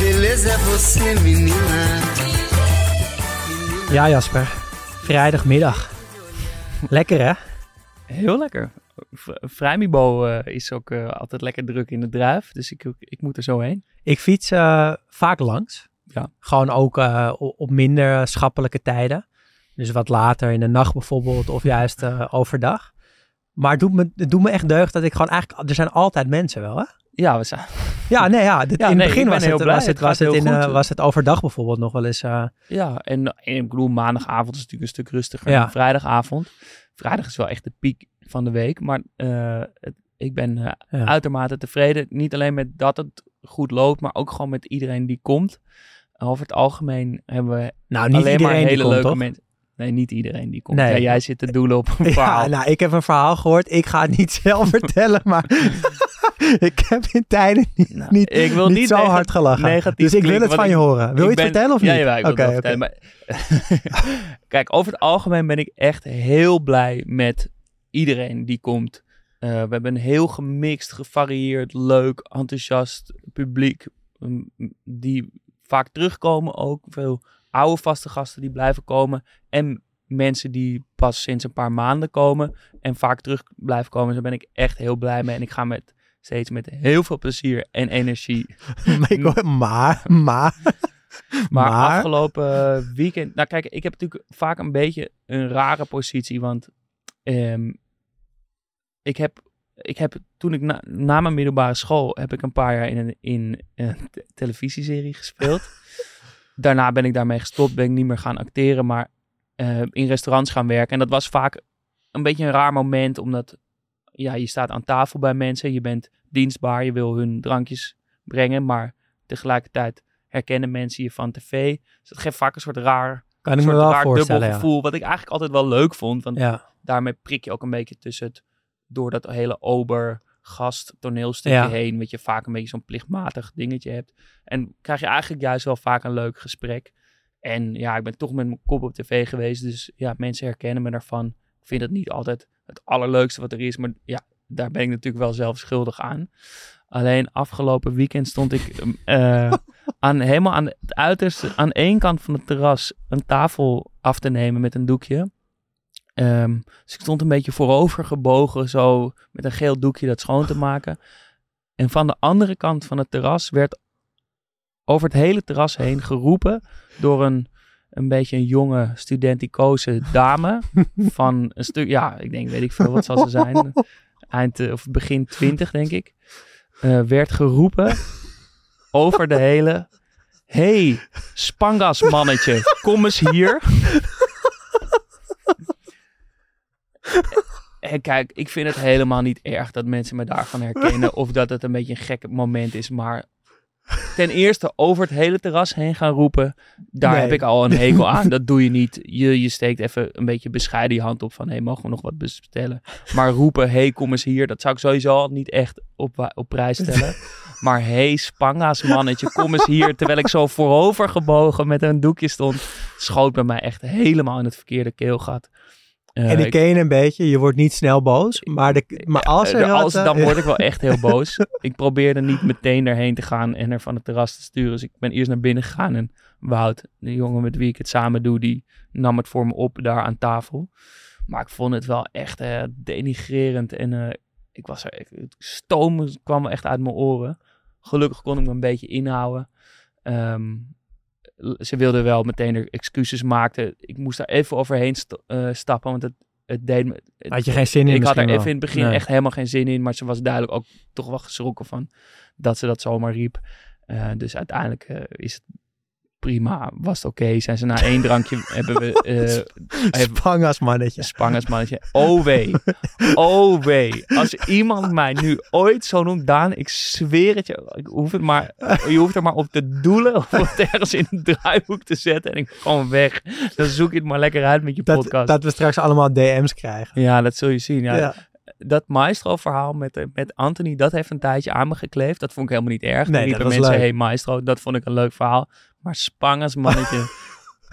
A beleza é você, menina. Ja, Jasper. Vrijdagmiddag. Lekker, hè? Heel lekker. V- Vrijmibo eh, is ook eh, altijd lekker druk in de druif, dus ik, ik moet er zo heen. Ik fiets eh, vaak langs. Ja. Gewoon ook eh, op minder schappelijke tijden. Dus wat later in de nacht bijvoorbeeld, of juist overdag. Maar het doet, me, het doet me echt deugd dat ik gewoon eigenlijk... Er zijn altijd mensen wel, hè? Ja, we zijn. Ja, nee, ja. Dit, Ja, in nee, het begin was heel het, was het, was het, in, eh, was het overdag bijvoorbeeld nog wel eens... eh, Ja, en, en ik bedoel, maandagavond is natuurlijk een stuk rustiger Ja. dan vrijdagavond. Vrijdag is wel echt de piek van de week, maar eh, het- ik ben eh, Ja. uitermate tevreden. Niet alleen met dat het goed loopt, maar ook gewoon met iedereen die komt. Over het algemeen hebben we nou, niet alleen iedereen maar hele komt, leuke mensen. Nee, niet iedereen die komt. Nee. Ja, jij zit te doelen op een Ja, verhaal. nou, ik heb een verhaal gehoord. Ik ga het niet zelf vertellen, maar ik heb in tijden niet, Nou, niet, ik wil niet niet zo hard gelachen. negatief Dus ik wil het van je horen. Wil je het ben- vertellen of ja, niet? Ja, ik wil Oké, het vertellen. Maar... Kijk, over het algemeen ben ik echt heel blij met iedereen die komt. Eh, we hebben een heel gemixt, gevarieerd, leuk, enthousiast publiek. mm, Die vaak terugkomen ook. Veel oude vaste gasten die blijven komen. En mensen die pas sinds een paar maanden komen. En vaak terug blijven komen. Dus daar ben ik echt heel blij mee. En ik ga met, steeds met heel veel plezier en energie Maar, maar, maar, afgelopen weekend... Nou kijk, ik heb natuurlijk vaak een beetje een rare positie. Want ehm, ik, heb, ik heb toen ik na, na mijn middelbare school... heb ik een paar jaar in een, in een te- televisieserie gespeeld. Daarna ben ik daarmee gestopt. Ben ik niet meer gaan acteren, maar eh, in restaurants gaan werken. En dat was vaak een beetje een raar moment. Omdat ja, je staat aan tafel bij mensen. Je bent dienstbaar. Je wil hun drankjes brengen. Maar tegelijkertijd herkennen mensen je van tv. Dus dat geeft vaak een soort raar, kan ik me wel raar dubbel. Ja. gevoel. Wat ik eigenlijk altijd wel leuk vond. Want Ja. daarmee prik je ook een beetje tussen het... Door dat hele ober gast toneelstukje Ja. heen. Wat je vaak een beetje zo'n plichtmatig dingetje hebt. En krijg je eigenlijk juist wel vaak een leuk gesprek. En ja, ik ben toch met mijn kop op tv geweest. Dus ja, mensen herkennen me daarvan. Ik vind het niet altijd het allerleukste wat er is. Maar ja, daar ben ik natuurlijk wel zelf schuldig aan. Alleen afgelopen weekend stond ik eh, aan, helemaal aan het uiterste, aan één kant van het terras, een tafel af te nemen met een doekje. Ehm, dus ik stond een beetje voorover gebogen, zo met een geel doekje dat schoon te maken. En van de andere kant van het terras werd over het hele terras heen geroepen door een, een beetje een jonge studenticoze dame van een stuk, ja, ik denk, weet ik veel, wat zal ze zijn? Eind eh, of begin twintig, denk ik. Eh, werd geroepen over de hele. Hey, Spangas mannetje, kom eens hier. En kijk, ik vind het helemaal niet erg dat mensen me daarvan herkennen. Of dat het een beetje een gek moment is. Maar ten eerste over het hele terras heen gaan roepen. Daar Nee. heb ik al een hekel aan. Dat doe je niet. Je, je steekt even een beetje bescheiden je hand op van... hé, hey, mogen we nog wat bestellen? Maar roepen, hey, kom eens hier. Dat zou ik sowieso al niet echt op, op prijs stellen. Maar hey, Spanga's mannetje, kom eens hier. Terwijl ik zo voorover gebogen met een doekje stond... schoot bij mij echt helemaal in het verkeerde keelgat. En ik ken je een beetje. Je wordt niet snel boos. Maar, de, maar als er als, dan word ik wel echt heel boos. ik probeerde niet meteen erheen te gaan en er van het terras te sturen. Dus ik ben eerst naar binnen gegaan. En Wout, de jongen met wie ik het samen doe, die nam het voor me op daar aan tafel. Maar ik vond het wel echt eh, denigrerend. En eh, ik was er, het stoom kwam echt uit mijn oren. Gelukkig kon ik me een beetje inhouden. Ehm, ze wilde wel meteen er excuses maken. Ik moest daar even overheen st- eh, stappen, want het, het deed me... het- Had je geen zin in ik had er even in het begin Nee. echt helemaal geen zin in, maar ze was duidelijk ook toch wel geschrokken van dat ze dat zomaar riep. Eh, dus uiteindelijk eh, is het prima, was het oké. Zijn ze na één drankje hebben we eh Spangas mannetje. spangersmannetje. Oh wee, oh wee. Als iemand mij nu ooit zo noemt, Daan, ik zweer het je, ik hoef het maar, je hoeft er maar op te doelen of het ergens in een draaiboek te zetten en ik gewoon weg. Dan zoek je het maar lekker uit met je Dat, podcast. dat we straks allemaal DM's krijgen. Ja, dat zul je zien. Ja, Ja. Dat Maestro-verhaal met, eh, met Anthony, dat heeft een tijdje aan me gekleefd. Dat vond ik helemaal niet erg. Nee, riepen dat mensen, leuk. hey Maestro, dat vond ik een leuk verhaal. Maar Spangers mannetje,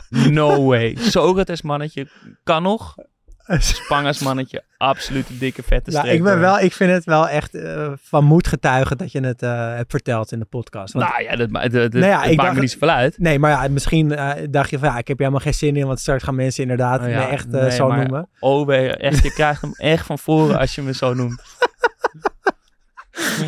no way. Socrates mannetje, kan nog. Spangers mannetje, absoluut een dikke vette Nou, streep. ik, ben wel, ik vind het wel echt eh, van moed getuigen dat je het eh, hebt verteld in de podcast. Want, Nou ja, dat, dat, dat, Nou ja, dat maakt dacht- me niet zoveel uit. Nee, maar ja, misschien eh, dacht je van ja, ik heb helemaal geen zin in, want straks gaan mensen inderdaad Oh ja, me echt nee, zo maar- noemen. Oh, echt, je krijgt hem echt van voren als je me zo noemt.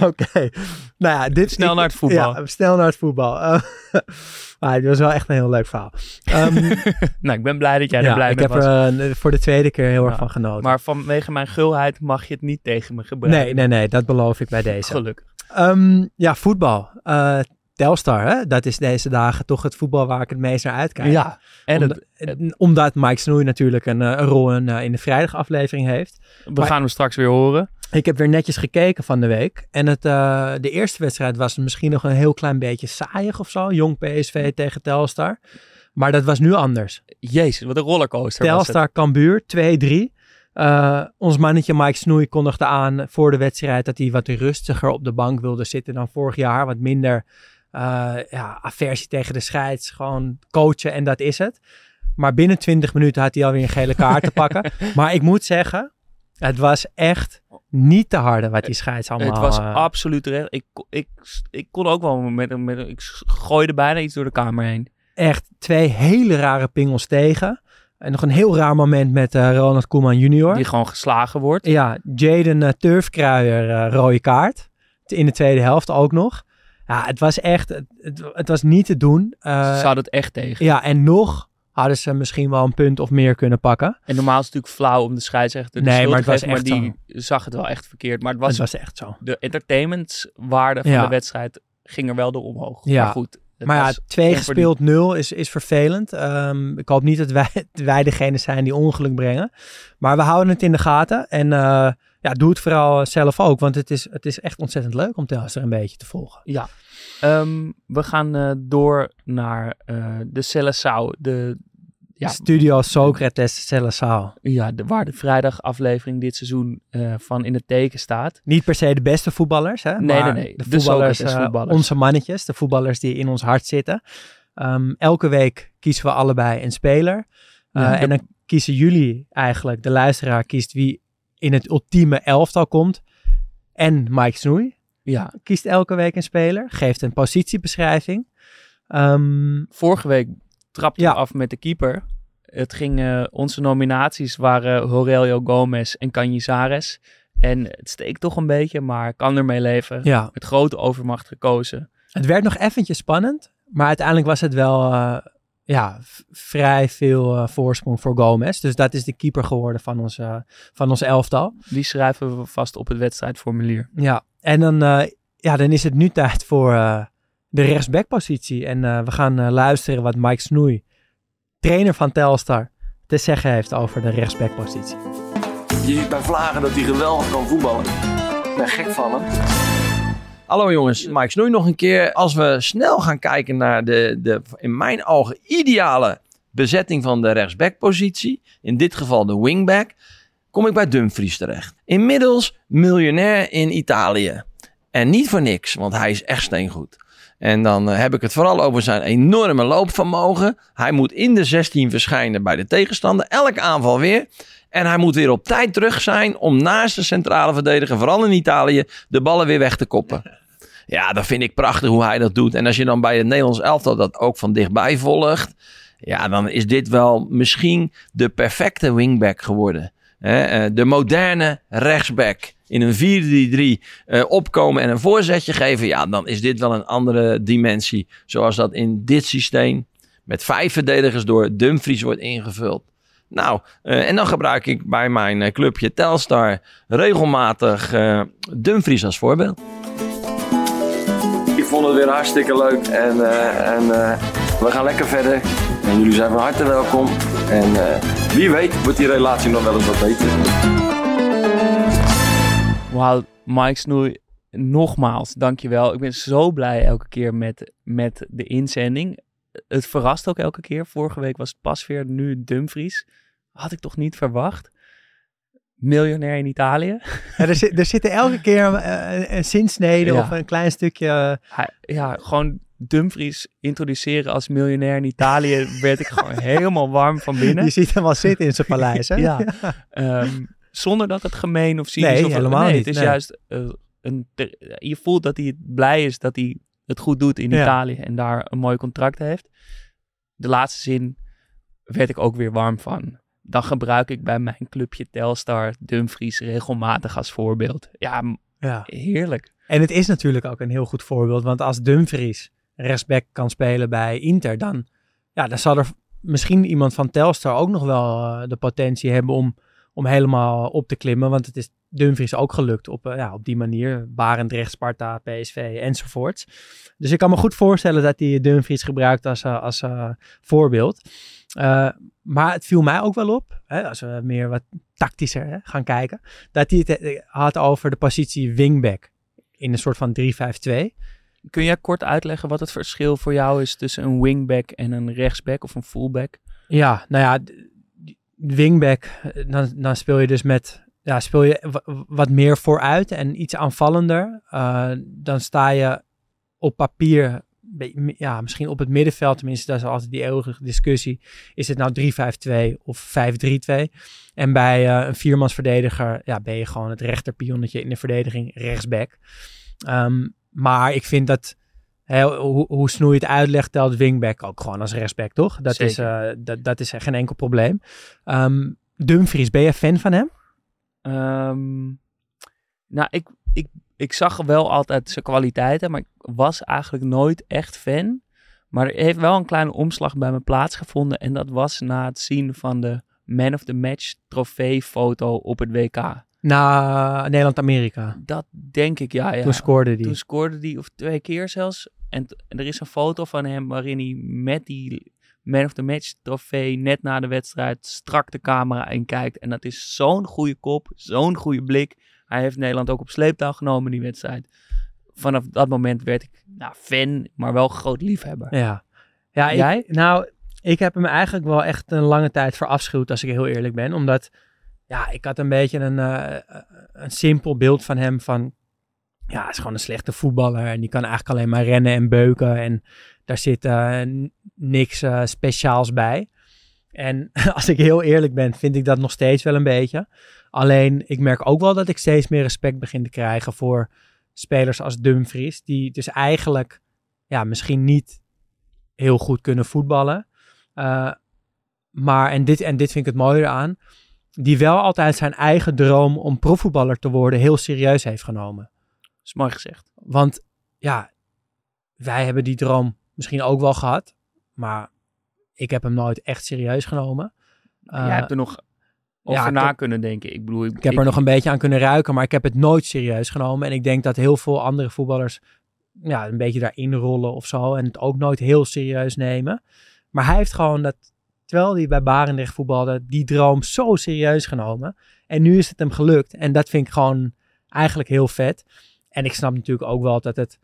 Oké. Nou ja, dit Snel ik- naar het voetbal. Ja, snel naar het voetbal. Eh, maar het was wel echt een heel leuk verhaal. Ehm, Nou, ik ben blij dat jij er ja, blij ik mee heb was. er eh, voor de tweede keer heel erg van genoten. Maar vanwege mijn gulheid mag je het niet tegen me gebruiken. nee, nee, nee, dat beloof ik bij deze. Gelukkig. Ehm, ja, voetbal. Eh, Telstar, hè? dat is deze dagen toch het voetbal waar ik het meest naar uitkijk. Ja, en Omdat, het, omdat Mike Snoei natuurlijk een, eh, een rol in, eh, in de vrijdagaflevering heeft. we maar- gaan hem straks weer horen. Ik heb weer netjes gekeken van de week. En het, eh, de eerste wedstrijd was misschien nog een heel klein beetje saaiig of zo. Jong PSV tegen Telstar. Maar dat was nu anders. Jezus, wat een rollercoaster. Telstar Cambuur 2-3. Eh, ons mannetje Mike Snoei kondigde aan voor de wedstrijd dat hij wat rustiger op de bank wilde zitten dan vorig jaar. Wat minder eh, ja, aversie tegen de scheids. Gewoon coachen en dat is het. Maar binnen 20 minuten had hij alweer een gele kaart te pakken. Maar ik moet zeggen, het was echt niet te harde wat die scheids allemaal... Het was eh, absoluut recht. Ik, ik, ik kon ook wel met, een- met ik gooide bijna iets door de kamer heen. echt twee hele rare pingels tegen. En nog een heel raar moment met eh, Ronald Koeman junior. Die gewoon geslagen wordt. Ja, Jaden uh, Turfkruijer, rode kaart. In de tweede helft ook nog. Ja, het was echt, het, het, was niet te doen. Eh, Ze het echt tegen. ja, en nog hadden ze misschien wel een punt of meer kunnen pakken. En normaal is het natuurlijk flauw om de scheidsrechter Nee, maar het was geven, maar echt die zag het wel echt verkeerd. Maar het was, het was echt zo. de entertainmentwaarde van Ja. de wedstrijd ging er wel door omhoog. Ja. Maar goed. Het maar ja, twee gespeeld nul is, is vervelend. Ehm, ik hoop niet dat wij, wij degene zijn die ongeluk brengen. Maar we houden het in de gaten. En eh, ja, doe het vooral zelf ook. Want het is, het is echt ontzettend leuk om Telstar een beetje te volgen. Ja. Ehm, we gaan eh, door naar eh, de Cellesau. De, ja, Studio Socrates Celassao. ja, de, waar de vrijdagaflevering dit seizoen eh, van in het teken staat. Niet per se de beste voetballers, hè? Nee, maar nee, nee. De De voetballers, Socrates eh, voetballers. onze mannetjes, de voetballers die in ons hart zitten. Ehm, elke week kiezen we allebei een speler. Eh, Ja, de- En dan kiezen jullie eigenlijk, de luisteraar kiest wie in het ultieme elftal komt. En Mike Snoei Ja, kiest elke week een speler, geeft een positiebeschrijving. Ehm, vorige week trapten Ja. af met de keeper. Het ging, eh, onze nominaties waren Aurelio Gomez en Canizares. En het steekt toch een beetje, maar kan ermee leven. ja, Met grote overmacht gekozen. het werd nog eventjes spannend, maar uiteindelijk was het wel eh, ja, vrij veel eh, voorsprong voor Gomez. Dus dat is de keeper geworden van ons, eh, van ons elftal. Die schrijven we vast op het wedstrijdformulier. Ja, en dan, ja, dan is het nu tijd voor de rechtsbackpositie. En eh, we gaan eh, luisteren wat Mike Snoei, trainer van Telstar, te zeggen heeft over de rechtsbackpositie. Je ziet bij Vlagen dat hij geweldig kan voetballen. Ik ben gek van hem. Hallo jongens, Mike Snoei nog een keer. Als we snel gaan kijken naar de, de in mijn ogen ideale bezetting van de rechtsbackpositie, in dit geval de wingback, kom ik bij Dumfries terecht. Inmiddels miljonair in Italië. En niet voor niks, want hij is echt steengoed. En dan eh, heb ik het vooral over zijn enorme loopvermogen. Hij moet in de 16 verschijnen bij de tegenstander. Elke aanval weer. En hij moet weer op tijd terug zijn om naast de centrale verdediger, vooral in Italië, de ballen weer weg te koppen. Ja, dat vind ik prachtig hoe hij dat doet. En als je dan bij het Nederlands elftal dat ook van dichtbij volgt, ja, dan is dit wel misschien de perfecte wingback geworden. Eh, de moderne rechtsback in een 4-3-3 eh, opkomen en een voorzetje geven. Ja, dan is dit wel een andere dimensie. Zoals dat in dit systeem met vijf verdedigers door Dumfries wordt ingevuld. Nou, eh, en dan gebruik ik bij mijn eh, clubje Telstar regelmatig Dumfries als voorbeeld. Ik vond het weer hartstikke leuk en, en we gaan lekker verder. En jullie zijn van harte welkom. En wie weet wordt die relatie nog wel eens wat beter. Wauw, Mike Snoei, nogmaals, dankjewel. Ik ben zo blij elke keer met, met de inzending. Het verrast ook elke keer. Vorige week was het Pasveer, nu Dumfries. Had ik toch niet verwacht. Miljonair in Italië. Ja, er, zit, er zitten elke keer eh, een, een zinsnede Ja. of een klein stukje... eh, ja, gewoon Dumfries introduceren als miljonair in Italië werd ik gewoon helemaal warm van binnen. Je ziet hem al zitten in zijn paleis, hè? Ja. Ehm, zonder dat het gemeen of cynisch Nee, of helemaal nee, niet, Het is nee. juist eh, een. je voelt dat hij blij is dat hij het goed doet in Ja. Italië en daar een mooi contract heeft. De laatste zin werd ik ook weer warm van. Dan gebruik ik bij mijn clubje Telstar Dumfries regelmatig als voorbeeld. Ja, heerlijk. En het is natuurlijk ook een heel goed voorbeeld. Want als Dumfries rechtsback kan spelen bij Inter, dan, ja, dan zal er misschien iemand van Telstar ook nog wel eh, de potentie hebben om, om helemaal op te klimmen. Want het is Dumfries ook gelukt op, eh, ja, op die manier. Barendrecht, Sparta, PSV enzovoort. Dus ik kan me goed voorstellen dat hij Dumfries gebruikt als, eh, als eh, voorbeeld. Maar het viel mij ook wel op, hè, als we meer wat tactischer hè, gaan kijken, dat hij het had over de positie wingback in een soort van 3-5-2. Kun jij kort uitleggen wat het verschil voor jou is tussen een wingback en een rechtsback of een fullback? Ja, nou ja, wingback, eh, dan, dan speel je dus met, ja, speel je wa- wat meer vooruit en iets aanvallender. Eh, dan sta je op papier, ja, misschien op het middenveld, tenminste, dat is altijd die eeuwige discussie. Is het nou 3-5-2 of 5-3-2? En bij eh, een viermansverdediger, ja, ben je gewoon het rechterpionnetje in de verdediging, rechtsback. Ehm, maar ik vind dat, hoe, hoe Snoei het uitlegt, telt wingback ook gewoon als rechtsback, toch? Dat, is, eh, dat, dat is geen enkel probleem. Ehm, Dumfries, ben je fan van hem? Ehm, nou, ik, ik, ik zag wel altijd zijn kwaliteiten, maar ik was eigenlijk nooit echt fan. Maar er heeft wel een kleine omslag bij me plaatsgevonden. En dat was na het zien van de Man of the Match trofeefoto op het WK. Na Nederland-Amerika. Dat denk ik, ja. ja. Toen scoorde hij. Toen scoorde hij, of twee keer zelfs. En, er is een foto van hem waarin hij met die Man of the Match trofee net na de wedstrijd strak de camera in kijkt. En dat is zo'n goede kop, zo'n goede blik. Hij heeft Nederland ook op sleeptouw genomen, die wedstrijd. Vanaf dat moment werd ik nou, fan, maar wel groot liefhebber. Ja. ja ik, Jij? Nou, ik heb hem eigenlijk wel echt een lange tijd verafschuwd, als ik heel eerlijk ben. Omdat, ja, ik had een beetje een, eh, een simpel beeld van hem van... Ja, is gewoon een slechte voetballer en die kan eigenlijk alleen maar rennen en beuken. En daar zit eh, niks eh, speciaals bij. En als ik heel eerlijk ben, vind ik dat nog steeds wel een beetje. Alleen, ik merk ook wel dat ik steeds meer respect begin te krijgen voor spelers als Dumfries. Die dus eigenlijk, ja, misschien niet heel goed kunnen voetballen. Eh, maar, en dit, en dit vind ik het mooie aan, die wel altijd zijn eigen droom om profvoetballer te worden heel serieus heeft genomen. Is mooi gezegd. Want ja, wij hebben die droom misschien ook wel gehad, maar ik heb hem nooit echt serieus genomen. Jij Eh, hebt er nog over ja, na heb- kunnen denken. Ik bedoel, ik heb er nog een beetje aan kunnen ruiken, maar ik heb het nooit serieus genomen. En ik denk dat heel veel andere voetballers ja, een beetje daarin rollen of zo. En het ook nooit heel serieus nemen. Maar hij heeft gewoon dat, terwijl hij bij Barendrecht voetbalde, die droom zo serieus genomen. En nu is het hem gelukt. En dat vind ik gewoon eigenlijk heel vet. En ik snap natuurlijk ook wel dat het,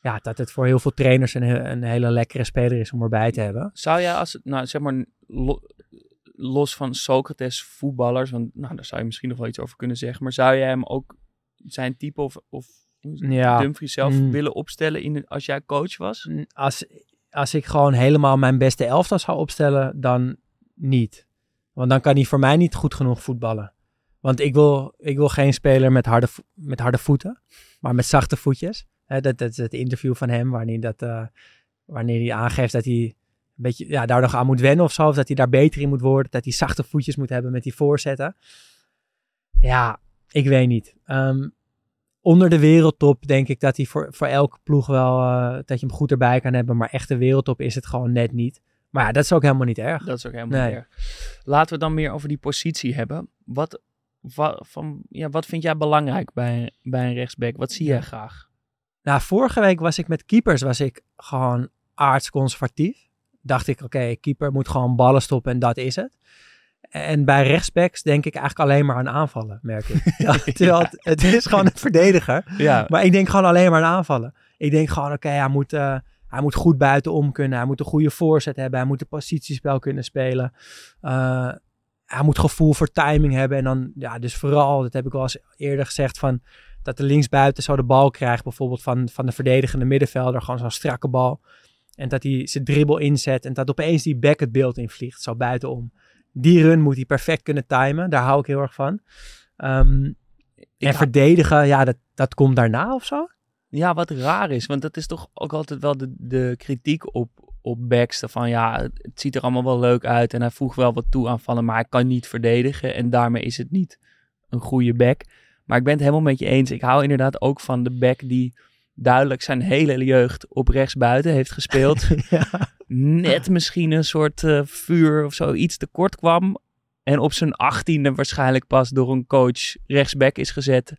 ja, dat het voor heel veel trainers een, een hele lekkere speler is om erbij te hebben. Zou jij als, het- nou zeg maar, lo- los van Socrates voetballers, want nou, daar zou je misschien nog wel iets over kunnen zeggen, maar zou jij hem ook zijn type of, of Ja. Dumfries zelf Mm. willen opstellen in, als jij coach was? als, als ik gewoon helemaal mijn beste elftal zou opstellen, dan niet. Want dan kan hij voor mij niet goed genoeg voetballen. Want ik wil, ik wil geen speler met harde, met harde voeten, maar met zachte voetjes. Hè, dat, dat is het interview van hem, wanneer, dat, eh, wanneer hij aangeeft dat hij een beetje, ja, daar nog aan moet wennen of zo. Of dat hij daar beter in moet worden. Dat hij zachte voetjes moet hebben met die voorzetten. Ja, ik weet niet. Ehm, onder de wereldtop denk ik dat hij voor, voor elke ploeg wel, eh, dat je hem goed erbij kan hebben. Maar echte wereldtop is het gewoon net niet. Maar ja, dat is ook helemaal niet erg. Dat is ook helemaal Nee. niet erg. Laten we dan meer over die positie hebben. Wat, wa- van, ja, wat vind jij belangrijk bij, bij een rechtsback? Wat zie jij graag? Nou, vorige week was ik met keepers was ik gewoon aardsconservatief. Dacht ik, oké, keeper moet gewoon ballen stoppen en dat is het. En bij rechtsbacks denk ik eigenlijk alleen maar aan aanvallen, merk ik. Ja, terwijl het, het is gewoon een verdediger. Ja, Maar ik denk gewoon alleen maar aan aanvallen. Ik denk gewoon, oké, hij, moet, eh, hij moet goed buitenom kunnen. Hij moet een goede voorzet hebben. Hij moet een positiespel kunnen spelen. Eh, hij moet gevoel voor timing hebben. En dan, ja, dus vooral, dat heb ik wel eens eerder gezegd, van dat de linksbuiten zo de bal krijgt, bijvoorbeeld van, van de verdedigende middenvelder, gewoon zo'n strakke bal. En dat hij zijn dribbel inzet en dat opeens die back het beeld invliegt, zo buitenom. Die run moet hij perfect kunnen timen. Daar hou ik heel erg van. Ehm, en verdedigen, ja, dat, dat komt daarna of zo. ja, wat raar is. Want dat is toch ook altijd wel de, de kritiek op, op backs. Van ja, het, ziet er allemaal wel leuk uit. En hij voegt wel wat toe aanvallen. Maar hij kan niet verdedigen. En daarmee is het niet een goede back. Maar ik ben het helemaal met je eens. Ik hou inderdaad ook van de back die duidelijk zijn hele jeugd op rechtsbuiten heeft gespeeld. ja. net misschien een soort eh, vuur of zo iets tekort kwam. En op zijn achttiende waarschijnlijk pas door een coach rechtsback is gezet.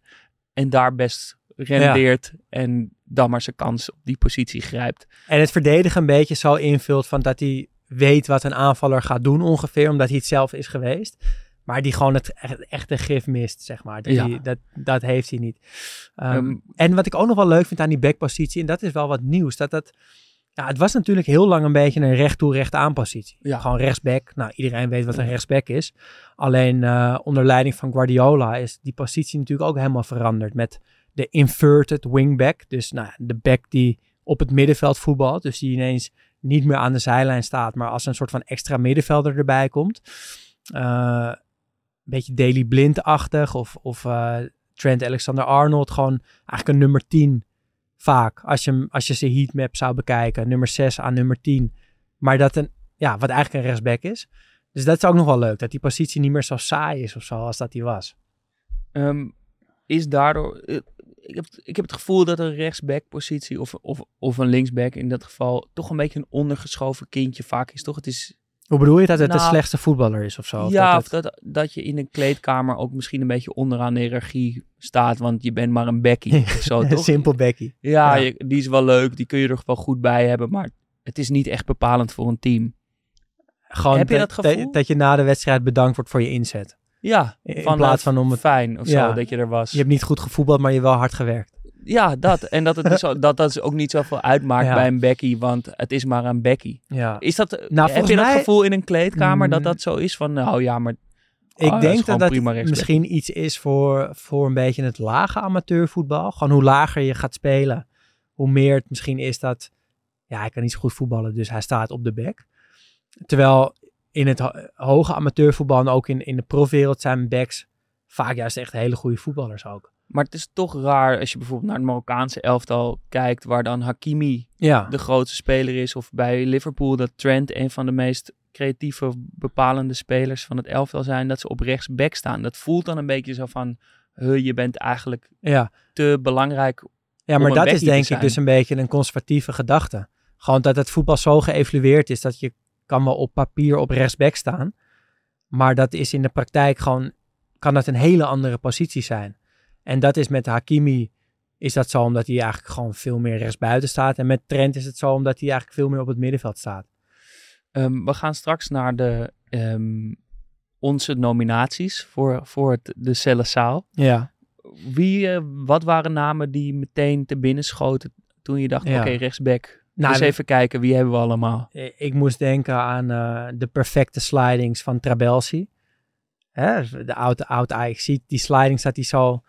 En daar best rendeert. En dan maar zijn kans op die positie grijpt. En het verdedigen een beetje zo invult van dat hij weet wat een aanvaller gaat doen ongeveer, omdat hij het zelf is geweest. Maar die gewoon het echt, echte gif mist, zeg maar. Dat, Ja. dat, dat heeft hij niet. Ehm, Ehm, en wat ik ook nog wel leuk vind aan die backpositie, en dat is wel wat nieuws, dat dat... Ja, het was natuurlijk heel lang een beetje een recht toe, recht aan positie. Ja. Gewoon rechtsback. Nou, iedereen weet wat een rechtsback is. Alleen eh, onder leiding van Guardiola is die positie natuurlijk ook helemaal veranderd. Met de inverted wingback. Dus nou, de back die op het middenveld voetbalt. Dus die ineens niet meer aan de zijlijn staat, maar als een soort van extra middenvelder erbij komt. Eh, een beetje Daily Blind-achtig of, of eh, Trent Alexander-Arnold. Gewoon eigenlijk een nummer 10 vaak. Als je, als je zijn heatmap zou bekijken. Nummer 6 aan nummer 10. Maar dat een, ja, wat eigenlijk een rechtsback is. Dus dat is ook nog wel leuk. Dat die positie niet meer zo saai is of zo als dat die was. ehm, is daardoor... ik, heb, ik heb het gevoel dat een rechtsback positie of, of, of een linksback in dat geval toch een beetje een ondergeschoven kindje vaak is. Toch? Het is Hoe bedoel je dat het de Nou, slechtste voetballer is of zo? Of ja, dat het- dat, dat je in een kleedkamer ook misschien een beetje onderaan de hiërarchie staat, want je bent maar een bekkie of zo, toch? Simpel Becky. Ja, Ja. je- die is wel leuk, die kun je er wel goed bij hebben, maar het is niet echt bepalend voor een team. Gewoon Heb je dat, dat gevoel? dat je na de wedstrijd bedankt wordt voor je inzet. Ja, In plaats van om het- fijn of Ja. zo, dat je er was. Je hebt niet goed gevoetbald, maar je hebt wel hard gewerkt. Ja, dat. En dat het dus ook, dat, dat ook niet zoveel uitmaakt Ja. bij een bekkie, want het is maar een bekkie. Ja. Is dat, Nou, heb je dat gevoel in een kleedkamer dat Mm. dat zo is van, nou ja, maar Ik Oh, denk dat dat misschien iets is voor, voor een beetje het lage amateurvoetbal. Gewoon hoe lager je gaat spelen, hoe meer het misschien is dat... Ja, hij kan niet zo goed voetballen, dus hij staat op de back. Terwijl in het ho- hoge amateurvoetbal en ook in, in de profwereld zijn backs vaak juist echt hele goede voetballers ook. Maar het is toch raar als je bijvoorbeeld naar het Marokkaanse elftal kijkt, waar dan Hakimi Ja, de grootste speler is. Of bij Liverpool dat Trent een van de meest creatieve, bepalende spelers van het elftal zijn. Dat ze op rechtsback staan. Dat voelt dan een beetje zo van, huh, je bent eigenlijk ja. te belangrijk. Ja, maar dat is denk ik dus een beetje een conservatieve gedachte. Gewoon dat het voetbal zo geëvalueerd is dat je kan wel op papier op rechtsback staan. Maar dat is in de praktijk gewoon, kan dat een hele andere positie zijn. En dat is met Hakimi, is dat zo omdat hij eigenlijk gewoon veel meer rechtsbuiten staat. En met Trent is het zo omdat hij eigenlijk veel meer op het middenveld staat. Ehm, we gaan straks naar de, ehm, onze nominaties voor, voor het, de Cellenzaal. Ja, Wie, eh, wat waren namen die meteen te binnen schoten toen je dacht, Ja. oké, rechtsback. Nou, dus even kijken, wie hebben we allemaal? Eh, ik moest denken aan eh, de perfecte slidings van Trabelsi. Hè, de oude, oude Ajax ziet die slidings dat hij zo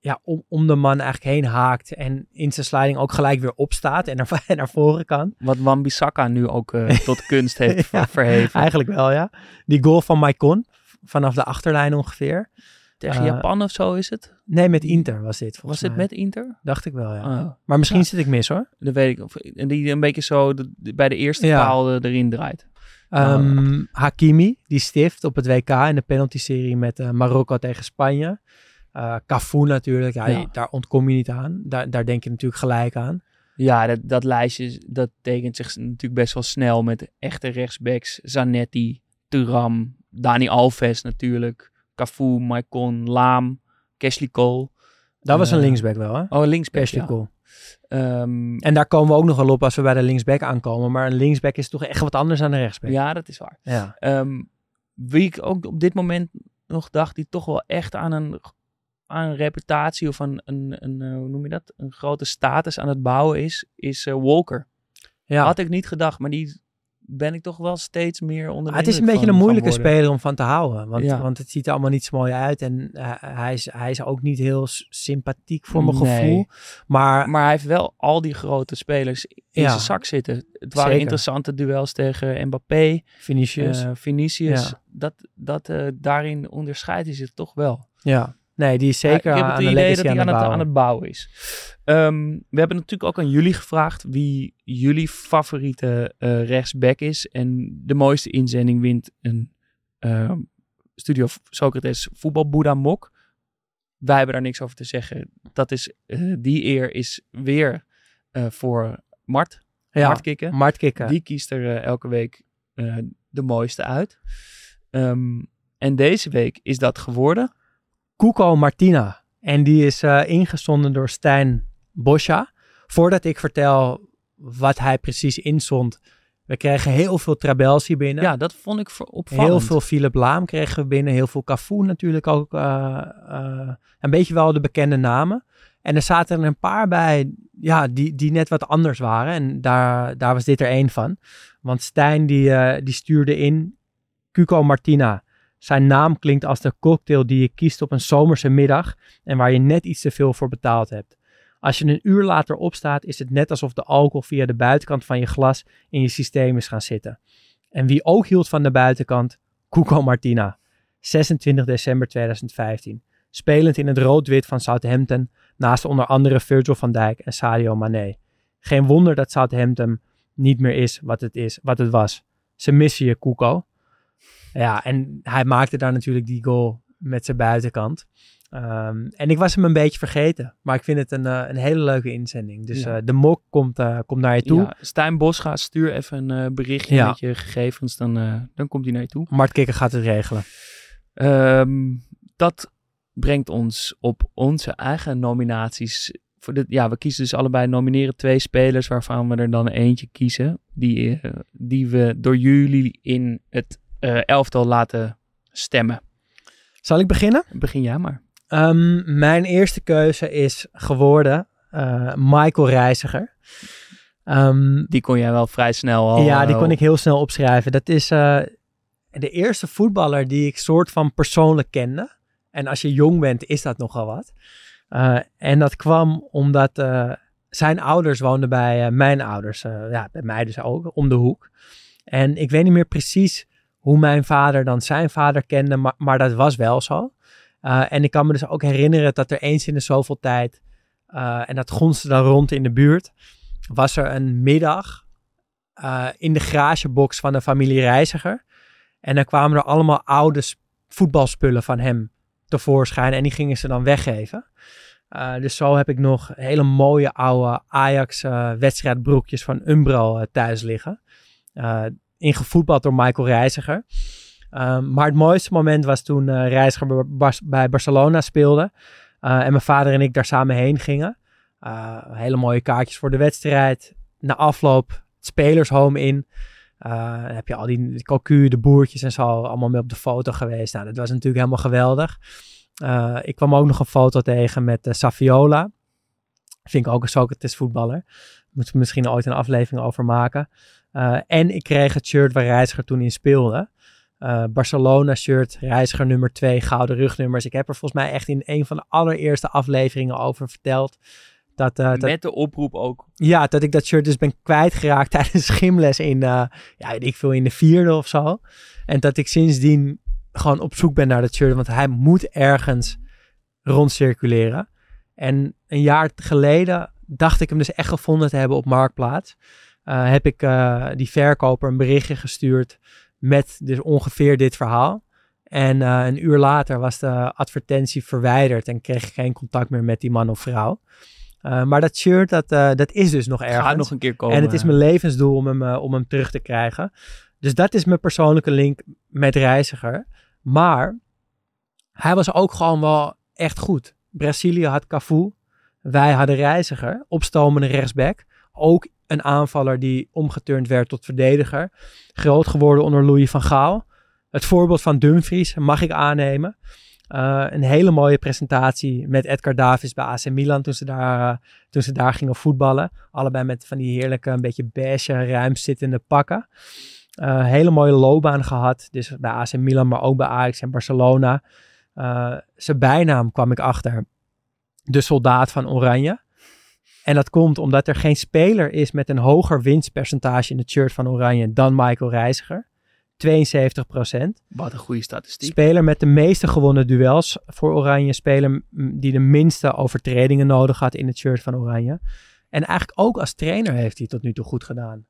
ja, om, om de man eigenlijk heen haakt en in zijn sliding ook gelijk weer opstaat en naar, en naar voren kan. Wat Wan-Bissaka nu ook eh, tot kunst heeft Ja. verheven. Eigenlijk wel, ja. Die goal van Maicon, vanaf de achterlijn ongeveer. Tegen Eh, Japan of zo is het? Nee, met Inter was dit Was mij. met Inter? Dacht ik wel, ja. Oh, Maar misschien Ja. zit ik mis hoor. dat weet ik. Of, en die een beetje zo de- de- bij de eerste Ja. paal erin draait. Ehm, Hakimi, die stift op het WK in de penalty-serie met eh, Marokko tegen Spanje. Eh Cafu natuurlijk, ja, daar ontkom je niet aan. Daar, daar denk je natuurlijk gelijk aan. Ja, dat, dat lijstje dat tekent zich natuurlijk best wel snel met echte rechtsbacks. Zanetti, Turam, Dani Alves natuurlijk, Cafu, Maicon, Laam, Kesley Cole. Dat was een Eh, linksback wel, hè? Oh, linksback, Ashley ja. Cole. Ehm, En daar komen we ook nog wel op als we bij de linksback aankomen. Maar een linksback is toch echt wat anders dan een rechtsback. ja, dat is waar. ja. Ehm, wie ik ook op dit moment nog dacht, die toch wel echt aan een, aan een reputatie of een, een, een eh, hoe noem je dat, een grote status aan het bouwen is, is eh, Walker. ja. Had ik niet gedacht, maar die ben ik toch wel steeds meer onder de Ah, het is een beetje van een moeilijke speler om van te houden. Want, Ja. want het ziet er allemaal niet zo mooi uit. En eh, hij, is, hij is ook niet heel sympathiek voor mijn Nee. gevoel. Maar Maar hij heeft wel al die grote spelers in Ja. zijn zak zitten. Het waren Zeker. interessante duels tegen Mbappé, Vinicius. eh Vinicius. Ja. Dat, dat, eh, daarin onderscheidt hij zich toch wel. ja. Nee, die is zeker ik heb aan het de idee legacy dat hij aan, aan het, aan bouwen. het bouwen is. Ehm, we hebben natuurlijk ook aan jullie gevraagd wie jullie favoriete eh, rechtsback is. En de mooiste inzending wint een ehm, Studio Socrates voetbalboeddha mok. Wij hebben daar niks over te zeggen. Dat is, eh, die eer is weer eh, voor Mart. Ja, Mart Kikken. Mart Kikken. Die kiest er elke week de mooiste uit. Ehm, en deze week is dat geworden. Cuco Martina. En die is eh, ingezonden door Stijn Boscha. Voordat ik vertel wat hij precies inzond. We kregen heel veel Trabelsi binnen. Ja, dat vond ik opvallend. Heel veel Philip Laam kregen we binnen. Heel veel Cafu natuurlijk ook. eh, eh, een beetje wel de bekende namen. En er zaten er een paar bij ja, die, die net wat anders waren. En daar, daar was dit er één van. Want Stijn die, die stuurde in Cuco Martina. Zijn naam klinkt als de cocktail die je kiest op een zomerse middag. En waar je net iets te veel voor betaald hebt. Als je een uur later opstaat, is het net alsof de alcohol via de buitenkant van je glas in je systeem is gaan zitten. En wie ook hield van de buitenkant, Cuco Martina. 26 december 2015. Spelend in het rood-wit van Southampton, naast onder andere Virgil van Dijk en Sadio Mane. Geen wonder dat Southampton niet meer is wat het is, wat het was. Ze missen je, Cuco. Ja, en hij maakte daar natuurlijk die goal met zijn buitenkant. Ehm, en ik was hem een beetje vergeten. Maar ik vind het een, eh, een hele leuke inzending. Dus Ja. eh, de mok komt, eh, komt naar je toe. Ja, Stijn Bosga, stuur even een berichtje Ja. met je gegevens, dan, dan komt hij naar je toe. Mart Kikker gaat het regelen. Ehm, dat brengt ons op onze eigen nominaties. Voor de, ja, we kiezen dus allebei, nomineren twee spelers waarvan we er dan eentje kiezen. Die, die we door jullie in het elftal laten stemmen. Zal ik beginnen? Begin jij maar. Ehm, mijn eerste keuze is geworden eh, Michael Reiziger. Ehm, Die kon jij wel vrij snel al. ja, die eh, kon ik heel snel opschrijven. Dat is eh, de eerste voetballer die ik soort van persoonlijk kende. En als je jong bent, is dat nogal wat. Eh, en dat kwam omdat eh, zijn ouders woonden bij eh, mijn ouders. eh, ja, bij mij dus ook, om de hoek. En ik weet niet meer precies hoe mijn vader dan zijn vader kende, maar, dat was wel zo. Eh, en ik kan me dus ook herinneren dat er eens in de zoveel tijd, eh, en dat gonste dan rond in de buurt, was er een middag eh, in de garagebox van de familie Reiziger. En dan kwamen er allemaal oude voetbalspullen van hem tevoorschijn en die gingen ze dan weggeven. Dus zo heb ik nog hele mooie oude Ajax eh, wedstrijdbroekjes van Umbro thuis liggen. Ingevoetbald door Michael Reiziger. Ehm, maar het mooiste moment was toen eh Reiziger bij, Bar- bij Barcelona speelde. eh, en mijn vader en ik daar samen heen gingen. Eh, hele mooie kaartjes voor de wedstrijd. Na afloop het spelershome in. Eh, dan heb je al die cocu, de boertjes en zo allemaal mee op de foto geweest. Nou, dat was natuurlijk helemaal geweldig. Ik kwam ook nog een foto tegen met Saviola. Vind ik ook een Socrates voetballer. Moeten we misschien ooit een aflevering over maken. Eh, en ik kreeg het shirt waar Reiziger toen in speelde. Eh, Barcelona shirt, Reiziger nummer 2, gouden rugnummers. Ik heb er volgens mij echt in een van de allereerste afleveringen over verteld. Dat, eh, dat, Met de oproep ook. ja, dat ik dat shirt dus ben kwijtgeraakt tijdens gymles in, ja, ik veel, in de vierde of zo. En dat ik sindsdien gewoon op zoek ben naar dat shirt, want hij moet ergens rondcirculeren. En een jaar geleden dacht ik hem dus echt gevonden te hebben op Marktplaats. Eh, heb ik eh, die verkoper een berichtje gestuurd met dus ongeveer dit verhaal. En eh, een uur later was de advertentie verwijderd en kreeg ik geen contact meer met die man of vrouw. Maar dat shirt, dat, dat is dus nog ergens. Gaat nog een keer komen. En het is mijn levensdoel om hem, om hem terug te krijgen. Dus dat is mijn persoonlijke link met Reiziger. Maar hij was ook gewoon wel echt goed. Brazilië had Cafu. Wij hadden Reiziger. Opstomende rechtsback. Ook een aanvaller die omgeturnd werd tot verdediger. Groot geworden onder Louis van Gaal. Het voorbeeld van Dumfries mag ik aannemen. Uh, een hele mooie presentatie met Edgar Davis bij AC Milan toen ze daar, uh, toen ze daar gingen voetballen. Allebei met van die heerlijke, een beetje beige, ruim zittende pakken. Uh, hele mooie loopbaan gehad. Dus bij AC Milan, maar ook bij Ajax en Barcelona. zijn bijnaam kwam ik achter. De soldaat van Oranje. En dat komt omdat er geen speler is met een hoger winstpercentage in het shirt van Oranje dan Michael Reiziger. 72% Wat een goede statistiek. Speler met de meeste gewonnen duels voor Oranje. Speler die de minste overtredingen nodig had in het shirt van Oranje. En eigenlijk ook als trainer heeft hij tot nu toe goed gedaan.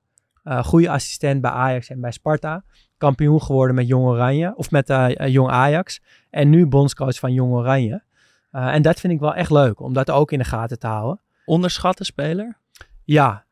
Uh, goede assistent bij Ajax en bij Sparta. Kampioen geworden met Jong Oranje. Of met uh, Jong Ajax. En nu bondscoach van Jong Oranje. Uh, en dat vind ik wel echt leuk. Om dat ook in de gaten te houden. Onderschatte speler? Ja.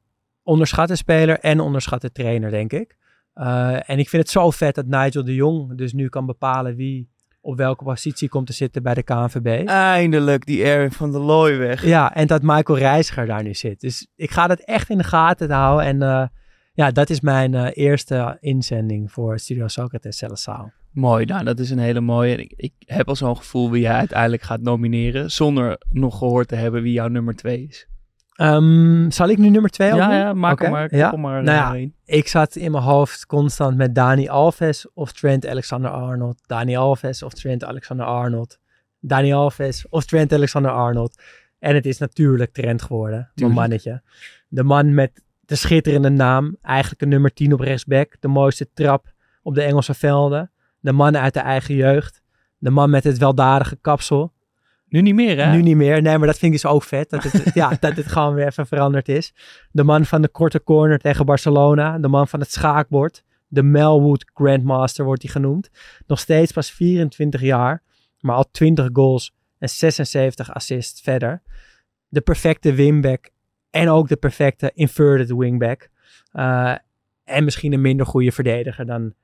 Onderschatte speler en onderschatte trainer denk ik. Uh, en ik vind het zo vet dat Nigel de Jong dus nu kan bepalen wie op welke positie komt te zitten bij de KNVB. Eindelijk die Erwin van der Looy weg. Ja, en dat Michael Reiziger daar nu zit. Dus ik ga dat echt in de gaten houden. En uh, ja, dat is mijn uh, eerste inzending voor Studio Socrates Celesaal. Mooi, nou dat is een hele mooie. Ik, ik heb al zo'n gevoel wie jij uiteindelijk gaat nomineren, zonder nog gehoord te hebben wie jouw nummer twee is. Um, zal ik nu nummer twee Ja, ja maak okay. maar. Ja. maar nou ja, ik zat in mijn hoofd constant met Dani Alves of Trent Alexander-Arnold. Dani Alves of Trent Alexander-Arnold. Dani Alves of Trent Alexander-Arnold. En het is natuurlijk Trent geworden, mijn mannetje. De man met de schitterende naam. Eigenlijk een nummer 10 op rechtsback. De mooiste trap op de Engelse velden. De man uit de eigen jeugd. De man met het weldadige kapsel. Nu niet meer, hè? Nu niet meer. Nee, maar dat vind ik dus ook vet. Dat het, ja, dat het gewoon weer even veranderd is. De man van de korte corner tegen Barcelona. De man van het schaakbord. De Melwood Grandmaster wordt hij genoemd. Nog steeds pas 24 jaar. Maar al 20 goals en 76 assists verder. De perfecte wingback. En ook de perfecte inverted wingback. Uh, en misschien een minder goede verdediger dan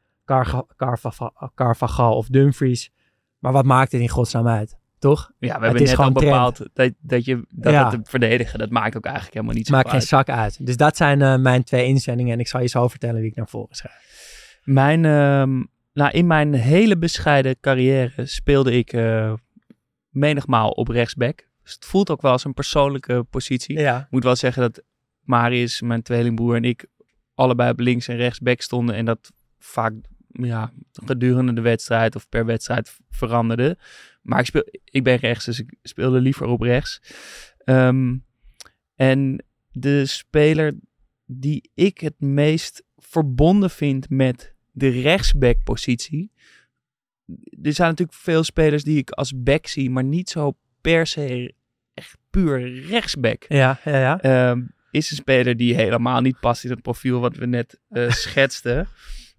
Carvajal of Dumfries. Maar wat maakt het in godsnaam uit? Toch? Ja, we hebben net al bepaald dat, dat, je, dat ja. het verdedigen, dat maakt ook eigenlijk helemaal niet zo Maakt geen zak uit. Dus dat zijn uh, mijn twee inzendingen en ik zal je zo vertellen wie ik naar voren schrijf. Mijn, uh, nou, in mijn hele bescheiden carrière speelde ik uh, menigmaal op rechtsback. Dus het voelt ook wel als een persoonlijke positie. Ja. Ik moet wel zeggen dat Marius, mijn tweelingbroer en ik allebei op links en rechtsback stonden en dat vaak ja, gedurende de wedstrijd of per wedstrijd veranderde. Maar ik, speel, ik ben rechts, dus ik speelde liever op rechts. Um, en de speler die ik het meest verbonden vind met de rechtsback-positie. Er zijn natuurlijk veel spelers die ik als back zie, maar niet zo per se echt puur rechtsback. Ja, ja, ja. Um, is een speler die helemaal niet past in het profiel wat we net uh, schetsten.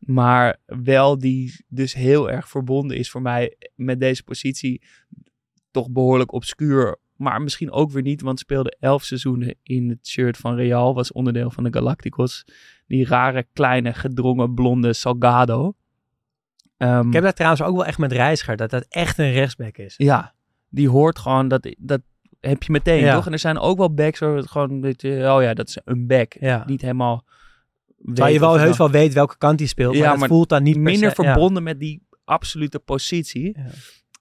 Maar wel die dus heel erg verbonden is voor mij met deze positie. Toch behoorlijk obscuur. Maar misschien ook weer niet, want speelde elf seizoenen in het shirt van Real. Was onderdeel van de Galacticos. Die rare, kleine, gedrongen, blonde Salgado. Um, ik heb dat trouwens ook wel echt met Reiziger. Dat dat echt een rechtsback is. Ja, die hoort gewoon, dat, dat heb je meteen, ja. toch? En er zijn ook wel backs waar het gewoon, oh ja, dat is een back. Ja. Niet helemaal Waar je wel heus wel weet welke kant hij speelt. Ja, maar, het voelt dan niet minder se, verbonden ja. met die absolute positie.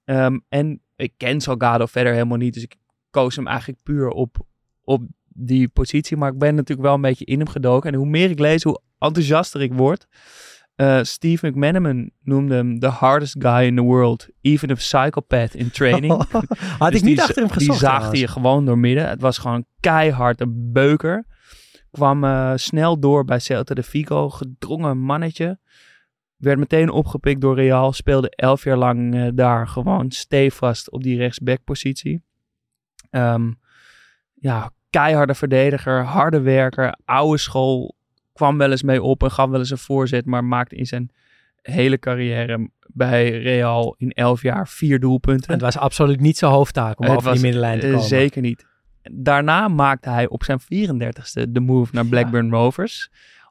Ja. Um, en ik ken Salgado verder helemaal niet. Dus ik koos hem eigenlijk puur op, op die positie. Maar ik ben natuurlijk wel een beetje in hem gedoken. En hoe meer ik lees, hoe enthousiaster ik word. Uh, Steve McManaman noemde hem the hardest guy in the world. Even a psychopath in training. Had dus ik niet achter hem gezocht. Die zaagde je gewoon door midden. Het was gewoon keihard een beuker. Kwam uh, snel door bij Celta de Vigo. Gedrongen mannetje. Werd meteen opgepikt door Real. Speelde elf jaar lang uh, daar gewoon stevast op die rechtsbackpositie. Um, ja, keiharde verdediger, harde werker, oude school. Kwam wel eens mee op en gaf wel eens een voorzet. Maar maakte in zijn hele carrière bij Real in elf jaar vier doelpunten. Het was absoluut niet zijn hoofdtaak om over die middenlijn te komen. Zeker niet. Daarna maakte hij op zijn 34ste de move naar Blackburn Rovers.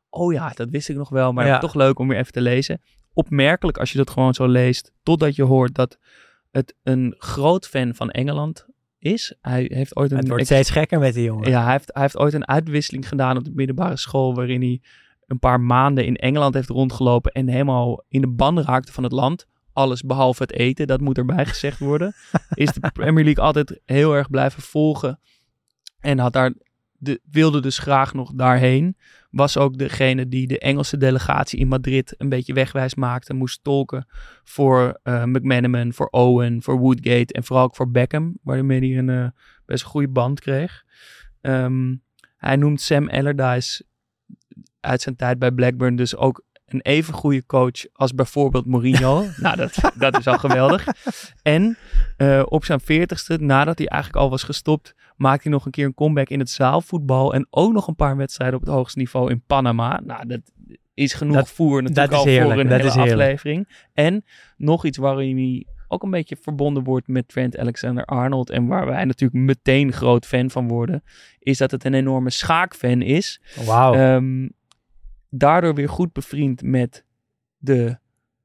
Oh ja, dat wist ik nog wel, maar Ja. toch leuk om weer even te lezen. Opmerkelijk als je dat gewoon zo leest, totdat je hoort dat het een groot fan van Engeland is. Hij heeft ooit een Het wordt steeds gekker met die jongen. ja, hij heeft, hij heeft ooit een uitwisseling gedaan op de middelbare school. waarin hij een paar maanden in Engeland heeft rondgelopen. en helemaal in de ban raakte van het land. Alles behalve het eten, dat moet erbij gezegd worden. Is de Premier League altijd heel erg blijven volgen. En had daar de, wilde dus graag nog daarheen. Was ook degene die de Engelse delegatie in Madrid een beetje wegwijs maakte. Moest tolken voor eh McManaman, voor Owen, voor Woodgate en vooral ook voor Beckham. Waarmee hij een eh, best goede band kreeg. Ehm, hij noemt Sam Allardyce uit zijn tijd bij Blackburn dus ook een even goede coach als bijvoorbeeld Mourinho. nou, dat, dat is al geweldig. En eh, op zijn veertigste, nadat hij eigenlijk al was gestopt, maakte hij nog een keer een comeback in het zaalvoetbal. En ook nog een paar wedstrijden op het hoogste niveau in Panama. Nou, dat is genoeg Dat- voer natuurlijk dat is al heerlijk, voor een dat hele aflevering. En nog iets waarin hij ook een beetje verbonden wordt met Trent Alexander-Arnold. En waar wij natuurlijk meteen groot fan van worden. Is dat het een enorme schaakfan is. Wauw. Ehm, daardoor weer goed bevriend met de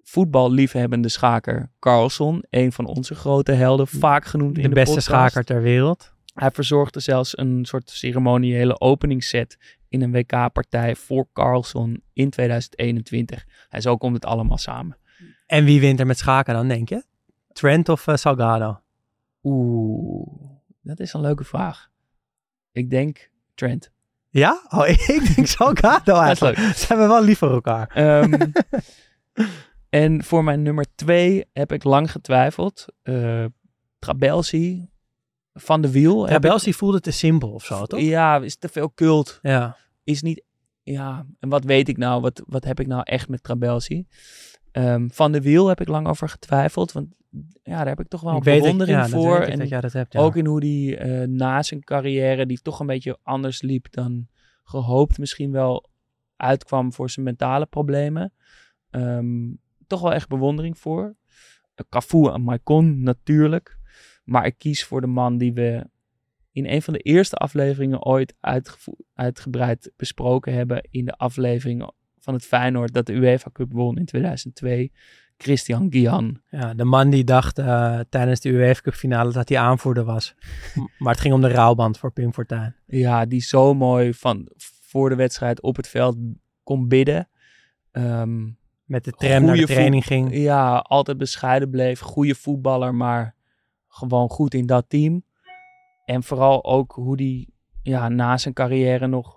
voetballiefhebbende schaker Carlson. Een van onze grote helden, vaak genoemd in de de beste podcast. schaker ter wereld. Hij verzorgde zelfs een soort ceremoniële openingsset in een WK-partij voor Carlson in 2021. En zo komt het allemaal samen. En wie wint er met schaken dan, denk je? Trent of eh, Salgado? Oeh, dat is een leuke vraag. Ik denk Trent. Ja? Oh, ik denk Salgado Dat is eigenlijk. leuk. Ze hebben wel lief voor elkaar. Ehm, en voor mijn nummer twee heb ik lang getwijfeld. Eh Trabelsi van de Wiel. heb ik- Trabelsi voelde te simpel of zo, toch? Ja, is te veel cult. Ja. Is niet... Ja, en wat weet ik nou? Wat, wat heb ik nou echt met Trabelsi? Ehm, van de Wiel heb ik lang over getwijfeld. Want ja, daar heb ik toch wel een bewondering ja, voor. en dat jij dat hebt, ja. Ook in hoe die eh, na zijn carrière, die toch een beetje anders liep dan gehoopt, misschien wel uitkwam voor zijn mentale problemen. Ehm, toch wel echt bewondering voor. Uh, Cafu en Maicon natuurlijk. Maar ik kies voor de man die we in een van de eerste afleveringen ooit uitgebreid besproken hebben. In de aflevering van het Feyenoord dat de UEFA Cup won in 2002. Christian Guian. Ja, de man die dacht eh, tijdens de UEFA Cup finale dat hij aanvoerder was. Maar het ging om de rouwband voor Pim Fortuyn. Ja, die zo mooi van voor de wedstrijd op het veld kon bidden. Ehm, Met de tram naar de training ging. ja, altijd bescheiden bleef. Goede voetballer, maar gewoon goed in dat team. En vooral ook hoe die ja, na zijn carrière nog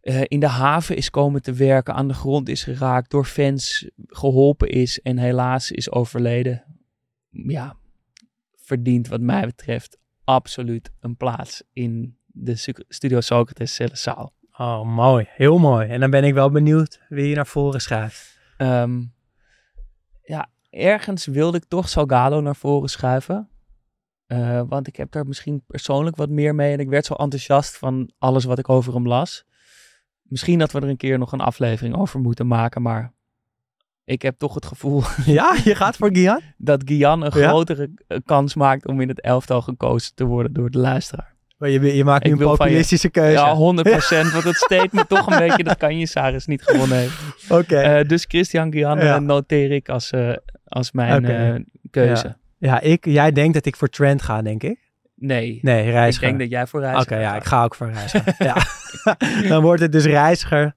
eh, in de haven is komen te werken. Aan de grond is geraakt. Door fans geholpen is. En helaas is overleden. Ja, verdient wat mij betreft absoluut een plaats in de Studio Socrates Cellenzaal. Oh, mooi. Heel mooi. En dan ben ik wel benieuwd wie je naar voren schuift. Ehm, ja, ergens wilde ik toch Salgado naar voren schuiven. Eh, want ik heb daar misschien persoonlijk wat meer mee. En ik werd zo enthousiast van alles wat ik over hem las. Misschien dat we er een keer nog een aflevering over moeten maken. Maar ik heb toch het gevoel Ja, je gaat voor Gian? dat Gian een Ja? grotere kans maakt om in het elftal gekozen te worden door de luisteraar. Je, je maakt nu Ik een je- populistische keuze. Ja, 100%. Want het statement toch een beetje dat kan je Saris niet gewonnen heeft. Oké. Eh, dus Christian Gian Ja. eh, noteer ik als, eh, als mijn keuze. ja, ik, jij denkt dat ik voor Trent ga, denk ik. Nee. Nee, ik Reiziger. denk dat jij voor Oké, Reiziger ja, gaat. ik ga ook voor Reiziger. ja. Dan wordt het dus Reiziger.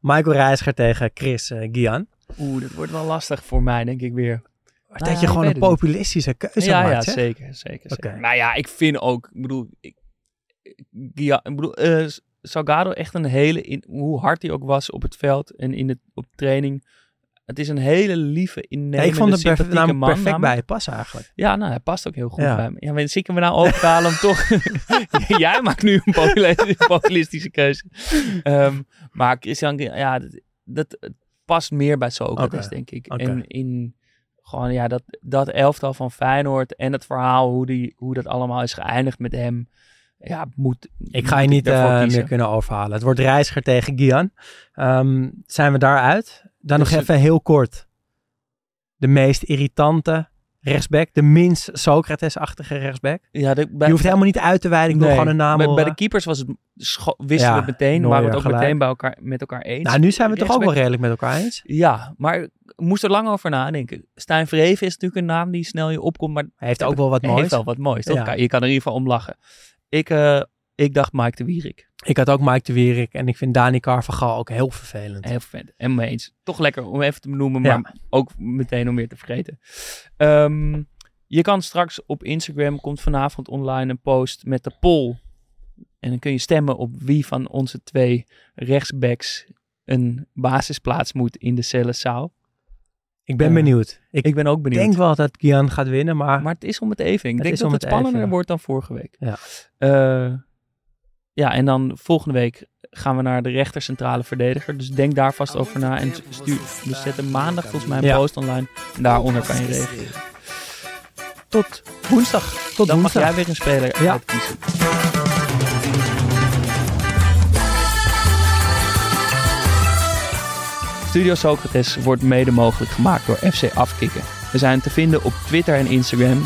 Michael Reiziger tegen Chris eh, Gian. Oeh, dat wordt wel lastig voor mij, denk ik weer. Maar Nou, dat je ik gewoon een populistische keuze ja, maakt, ja, zeg. zeker, zeker, zeker. Oké. Nou ja, ik vind ook, ik bedoel, ik, Gia, ik bedoel, eh, Salgado echt een hele, in, hoe hard hij ook was op het veld en in het, op training. Het is een hele lieve, Ja, innemende, ik vond het man. perfect bij je passen eigenlijk. Ja, nou, hij past ook heel goed Ja. bij me. Ja, maar zie ik hem nou overhalen om toch... Jij maakt nu een populi- populistische keuze. Ehm, maar Christian, ja, dat, past meer bij Socrates, Oké. denk ik. En in gewoon, ja, dat, dat elftal van Feyenoord en het verhaal, hoe, die, hoe dat allemaal is geëindigd met hem. Ja, moet Ik ga je niet eh, meer kunnen overhalen. Het wordt Reiziger tegen Gian. Ehm, zijn we daaruit? Dan Dus nog het- even heel kort. De meest irritante rechtsback. De minst Socrates-achtige rechtsback. Ja, de, bij, Je hoeft helemaal niet uit te wijden. Ik Nee, gewoon een naam bij, bij de keepers was het wisten Ja, we het meteen. Neuer waren we het ook gelijk. meteen bij elkaar, met elkaar eens. Nou, nu zijn we toch ook wel redelijk met elkaar eens. Ja, maar ik moest er lang over nadenken. Stijn Vreven is natuurlijk een naam die snel je opkomt, maar Hij heeft ook wel wat hij moois. heeft wel wat moois. Toch? Ja. Je kan er in ieder geval om lachen. Ik, eh, ik dacht Mike de Wierik. Ik had ook Mike de Wierik en ik vind Dani Carvajal ook heel vervelend. Heel vet. En mee eens. Toch lekker om even te benoemen, Ja. maar ook meteen om weer te vergeten. Ehm, je kan straks op Instagram, komt vanavond online een post met de poll. En dan kun je stemmen op wie van onze twee rechtsbacks een basisplaats moet in de Cellenzaal. Ik ben Ja. benieuwd. Ik, Ik ben ook benieuwd. denk wel dat Gian gaat winnen, maar, Maar het is om het even. Ik Het denk is dat om het het spannender even. wordt dan vorige week. Ja. Eh, ja, en dan volgende week gaan we naar de rechtercentrale verdediger. Dus denk daar vast over na. En stuur, we zetten maandag volgens mij een Ja. post online. En daaronder kan je reageren. Tot woensdag. tot Dan mag jij weer een speler Ja. uitkiezen. Studio Socrates wordt mede mogelijk gemaakt door FC Afkikken. We zijn te vinden op Twitter en Instagram,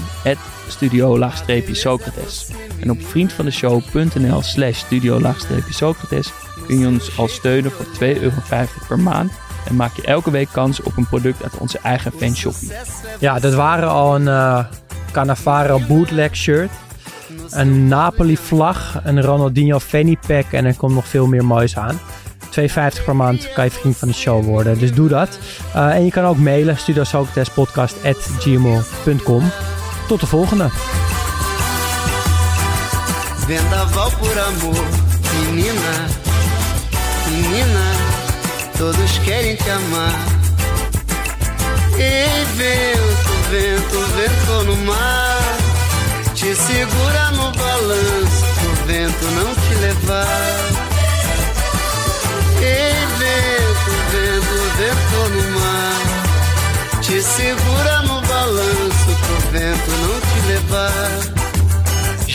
studio-socrates. En op vriendvandeshow.nl slash studio-socrates kun je ons al steunen voor 2,50 euro per maand. En maak je elke week kans op een product uit onze eigen fanshoppie. Ja, dat waren al een Cannavaro bootleg shirt. Een Napoli vlag, een Ronaldinho fanny pack en er komt nog veel meer moois aan. 2,50 per maand kan je vriend van de show worden, dus doe dat. Eh, en je kan ook mailen, studiosocratespodcast.gmail.com. Tot de volgende. Vendaval por amor, menina, menina, todos querem te amar. Ei, vento, vento, vento no mar, te segura no balanço, pro vento não te levar.